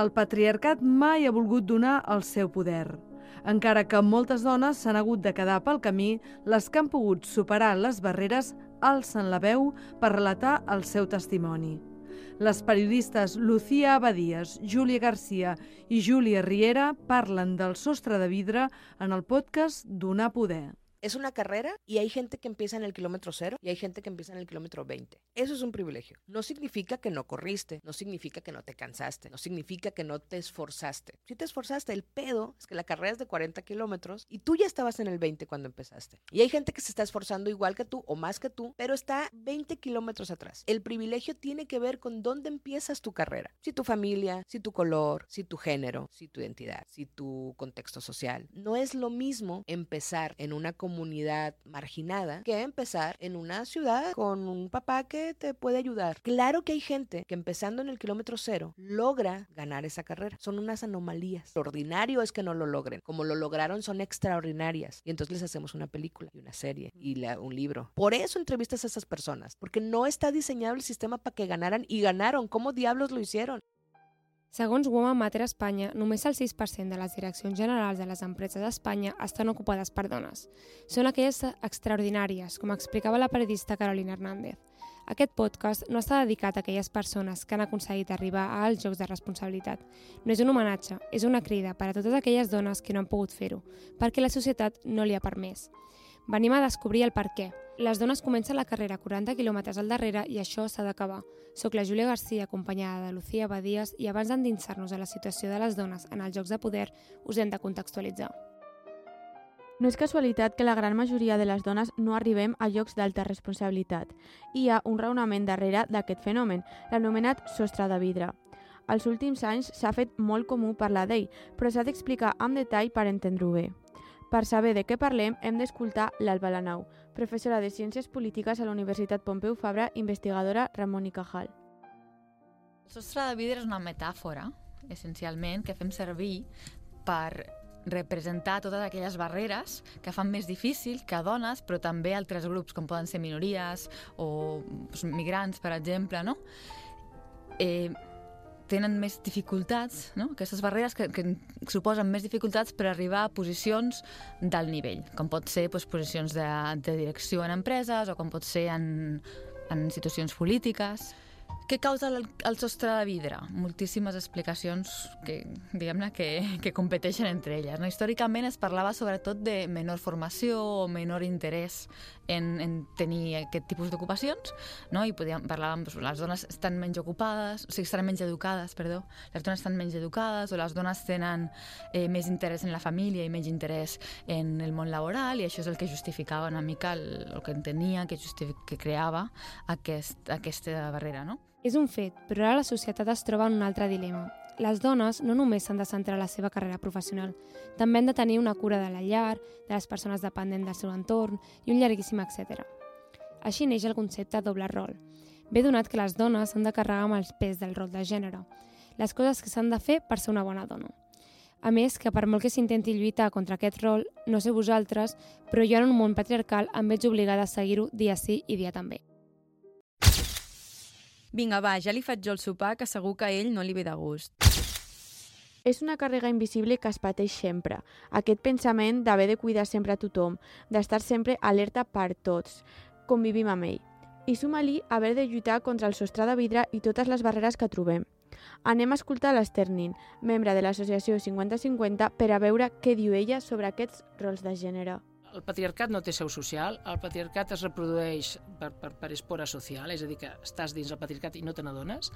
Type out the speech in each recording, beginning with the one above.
El patriarcat mai ha volgut donar el seu poder. Encara que moltes dones s'han hagut de quedar pel camí, les que han pogut superar les barreres alcen la veu per relatar el seu testimoni. Les periodistes Lucía Abadías, Júlia Garcia i Júlia Riera parlen del sostre de vidre en el podcast Donar Poder. Es una carrera y hay gente que empieza en el kilómetro cero y hay gente que empieza en el kilómetro 20. Eso es un privilegio. No significa que no corriste, no significa que no te cansaste, no significa que no te esforzaste. Si te esforzaste, el pedo es que la carrera es de 40 kilómetros y tú ya estabas en el 20 cuando empezaste. Y hay gente que se está esforzando igual que tú o más que tú, pero está 20 kilómetros atrás. El privilegio tiene que ver con dónde empiezas tu carrera. Si tu familia, si tu color, si tu género, si tu identidad, si tu contexto social. No es lo mismo empezar en una comunidad comunidad marginada que empezar en una ciudad con un papá que te puede ayudar. Claro que hay gente que empezando en el kilómetro cero logra ganar esa carrera. Son unas anomalías. Lo ordinario es que no lo logren. Como lo lograron son extraordinarias. Y entonces les hacemos una película y una serie y un libro. Por eso entrevistas a esas personas. Porque no está diseñado el sistema para que ganaran y ganaron. ¿Cómo diablos lo hicieron? Segons Woman Matter Espanya, només el 6% de les direccions generals de les empreses d'Espanya estan ocupades per dones. Són aquelles extraordinàries, com explicava la periodista Carolina Hernández. Aquest podcast no està dedicat a aquelles persones que han aconseguit arribar als Jocs de Responsabilitat. No és un homenatge, és una crida per a totes aquelles dones que no han pogut fer-ho, perquè la societat no li ha permès. Venim a descobrir el per què. Les dones comencen la carrera 40 quilòmetres al darrere i això s'ha d'acabar. Soc la Júlia Garcia, acompanyada de Lucía Badies, i abans d'endinsar-nos a la situació de les dones en els Jocs de Poder, us hem de contextualitzar. No és casualitat que la gran majoria de les dones no arribem a llocs d'alta responsabilitat. Hi ha un raonament darrere d'aquest fenomen, l'anomenat sostre de vidre. Als últims anys s'ha fet molt comú parlar d'ell, però s'ha d'explicar amb detall per entendre-ho bé. Per saber de què parlem, hem d'escoltar l'Alba Lanau, professora de Ciències Polítiques a la Universitat Pompeu Fabra, investigadora Ramon i Cajal. El sostre de vidre és una metàfora, essencialment, que fem servir per representar totes aquelles barreres que fan més difícil que dones, però també altres grups, com poden ser minories o migrants, per exemple, no? Eh, tenen més dificultats, no? aquestes barreres que, que suposen més dificultats per arribar a posicions del nivell, com pot ser doncs, posicions de, de direcció en empreses o com pot ser en, en situacions polítiques. Què causa el, el sostre de vidre? Moltíssimes explicacions que, diguem-ne, que, que competeixen entre elles. No? Històricament es parlava sobretot de menor formació o menor interès en, en tenir aquest tipus d'ocupacions, no? i podíem, parlàvem, doncs, les dones estan menys ocupades, o sigui, estan menys educades, perdó, les dones estan menys educades o les dones tenen eh, més interès en la família i menys interès en el món laboral i això és el que justificava una mica el, el que entenia, que, que creava aquest, aquesta barrera, no? És un fet, però ara la societat es troba en un altre dilema. Les dones no només s'han de centrar la seva carrera professional, també han de tenir una cura de la llar, de les persones dependents del seu entorn i un llarguíssim etc. Així neix el concepte doble rol. Ve donat que les dones s'han de carregar amb el pes del rol de gènere, les coses que s'han de fer per ser una bona dona. A més, que per molt que s'intenti lluitar contra aquest rol, no sé vosaltres, però jo en un món patriarcal em veig obligada a seguir-ho dia sí i dia també. Vinga, va, ja li faig jo el sopar, que segur que a ell no li ve de gust. És una càrrega invisible que es pateix sempre. Aquest pensament d'haver de cuidar sempre a tothom, d'estar sempre alerta per tots. Convivim amb ell. I suma-li haver de lluitar contra el sostre de vidre i totes les barreres que trobem. Anem a escoltar l'Esternin, membre de l'associació 50-50, per a veure què diu ella sobre aquests rols de gènere el patriarcat no té seu social, el patriarcat es reprodueix per, per, per espora social, és a dir, que estàs dins el patriarcat i no te n'adones,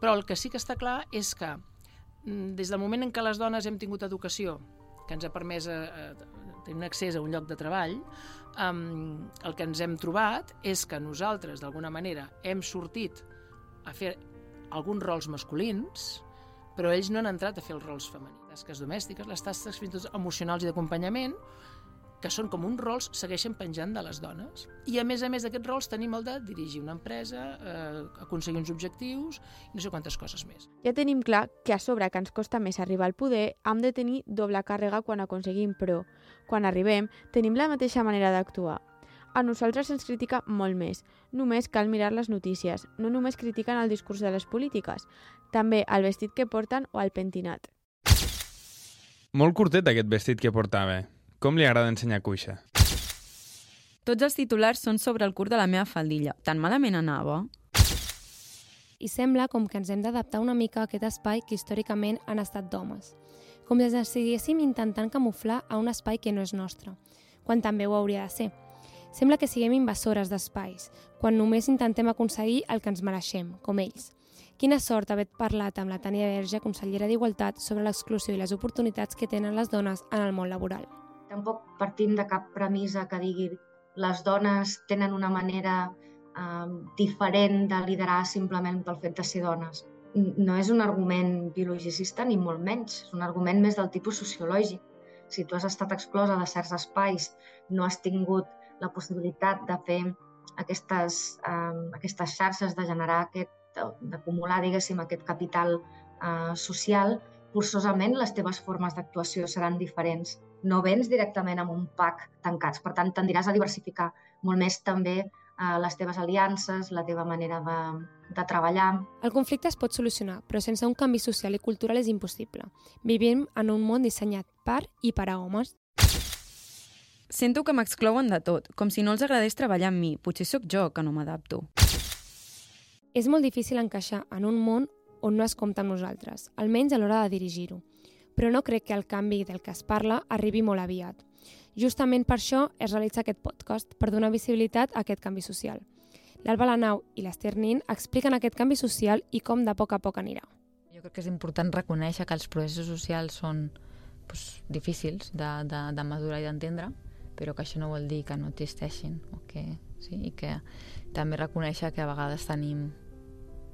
però el que sí que està clar és que mm, des del moment en què les dones hem tingut educació, que ens ha permès a, eh, a eh, tenir un accés a un lloc de treball, um, el que ens hem trobat és que nosaltres, d'alguna manera, hem sortit a fer alguns rols masculins, però ells no han entrat a fer els rols femenins. Tasques domèstiques, les tasques fins emocionals i d'acompanyament, que són com uns rols, segueixen penjant de les dones. I a més a més d'aquests rols tenim el de dirigir una empresa, eh, aconseguir uns objectius i no sé quantes coses més. Ja tenim clar que a sobre que ens costa més arribar al poder, hem de tenir doble càrrega quan aconseguim, però quan arribem tenim la mateixa manera d'actuar. A nosaltres ens critica molt més. Només cal mirar les notícies. No només critiquen el discurs de les polítiques, també el vestit que porten o el pentinat. Molt curtet aquest vestit que portava. Com li agrada ensenyar cuixa. Tots els titulars són sobre el curt de la meva faldilla. Tan malament anava? I sembla com que ens hem d'adaptar una mica a aquest espai que històricament han estat d'homes. Com si ens estiguéssim intentant camuflar a un espai que no és nostre, quan també ho hauria de ser. Sembla que siguem invasores d'espais, quan només intentem aconseguir el que ens mereixem, com ells. Quina sort haver parlat amb la Tània Verge, consellera d'Igualtat, sobre l'exclusió i les oportunitats que tenen les dones en el món laboral. Tampoc partim de cap premissa que digui les dones tenen una manera eh, diferent de liderar simplement pel fet de ser dones. No és un argument biologicista ni molt menys, és un argument més del tipus sociològic. Si tu has estat exclosa de certs espais, no has tingut la possibilitat de fer aquestes, eh, aquestes xarxes, de generar aquest, d'acumular, diguéssim, aquest capital eh, social, forçosament les teves formes d'actuació seran diferents. No vens directament amb un pack tancats, per tant, tendiràs a diversificar molt més també eh, les teves aliances, la teva manera de, de treballar. El conflicte es pot solucionar, però sense un canvi social i cultural és impossible. Vivim en un món dissenyat per i per a homes. Sento que m'exclouen de tot, com si no els agradés treballar amb mi. Potser sóc jo que no m'adapto. És molt difícil encaixar en un món on no es compta amb nosaltres, almenys a l'hora de dirigir-ho. Però no crec que el canvi del que es parla arribi molt aviat. Justament per això es realitza aquest podcast, per donar visibilitat a aquest canvi social. L'Alba Lanau i l'Ester Nin expliquen aquest canvi social i com de poc a poc anirà. Jo crec que és important reconèixer que els processos socials són doncs, difícils de, de, de madurar i d'entendre, però que això no vol dir que no existeixin o que, sí, i que també reconèixer que a vegades tenim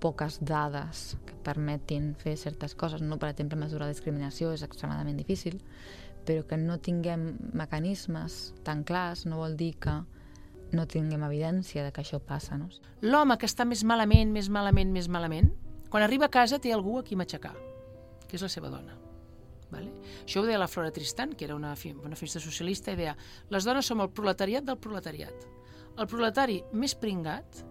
poques dades que permetin fer certes coses. No, per exemple, mesurar discriminació és extremadament difícil, però que no tinguem mecanismes tan clars no vol dir que no tinguem evidència de que això passa. No? L'home que està més malament, més malament, més malament, quan arriba a casa té algú a qui matxacar, que és la seva dona. Vale? Això ho deia la Flora Tristan, que era una, una feminista socialista, i deia les dones som el proletariat del proletariat. El proletari més pringat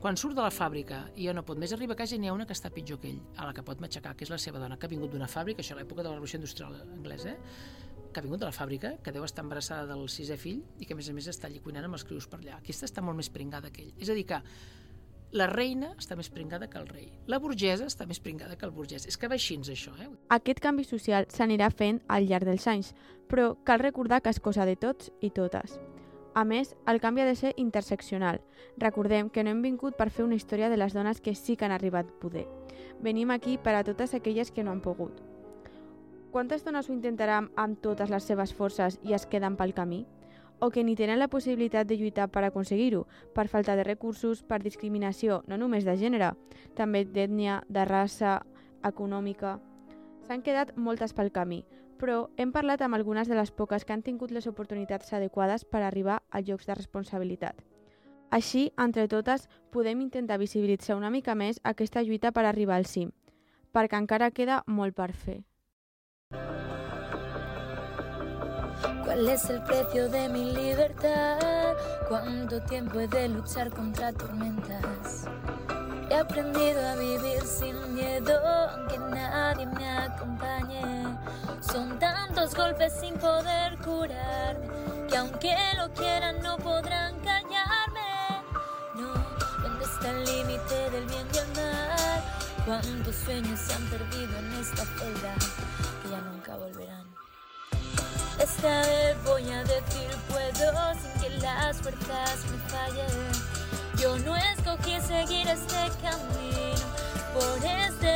quan surt de la fàbrica i ja no pot més arribar a casa n'hi ha una que està pitjor que ell, a la que pot matxacar, que és la seva dona, que ha vingut d'una fàbrica, això a l'època de la revolució industrial anglesa, eh? que ha vingut de la fàbrica, que deu estar embarassada del sisè fill i que a més a més està allí cuinant amb els crius per allà. Aquesta està molt més pringada que ell. És a dir que la reina està més pringada que el rei. La burgesa està més pringada que el burgès. És que va així, això, eh? Aquest canvi social s'anirà fent al llarg dels anys, però cal recordar que és cosa de tots i totes. A més, el canvi ha de ser interseccional. Recordem que no hem vingut per fer una història de les dones que sí que han arribat a poder. Venim aquí per a totes aquelles que no han pogut. Quantes dones ho intentaran amb totes les seves forces i es queden pel camí? O que ni tenen la possibilitat de lluitar per aconseguir-ho, per falta de recursos, per discriminació, no només de gènere, també d'ètnia, de raça, econòmica... S'han quedat moltes pel camí, però hem parlat amb algunes de les poques que han tingut les oportunitats adequades per arribar a llocs de responsabilitat. Així, entre totes, podem intentar visibilitzar una mica més aquesta lluita per arribar al cim, perquè encara queda molt per fer. ¿Cuál es el precio de mi libertad? ¿Cuánto tiempo he de luchar contra tormentas? He aprendido a vivir sin miedo, aunque nadie me acompañe. Son tantos golpes sin poder curarme, que aunque lo quieran no podrán callarme. No, ¿dónde está el límite del bien y el mal? ¿Cuántos sueños se han perdido en esta celda que ya nunca volverán? Esta vez voy a decir puedo sin que las fuerzas me fallen. Yo no escogí seguir este camino por este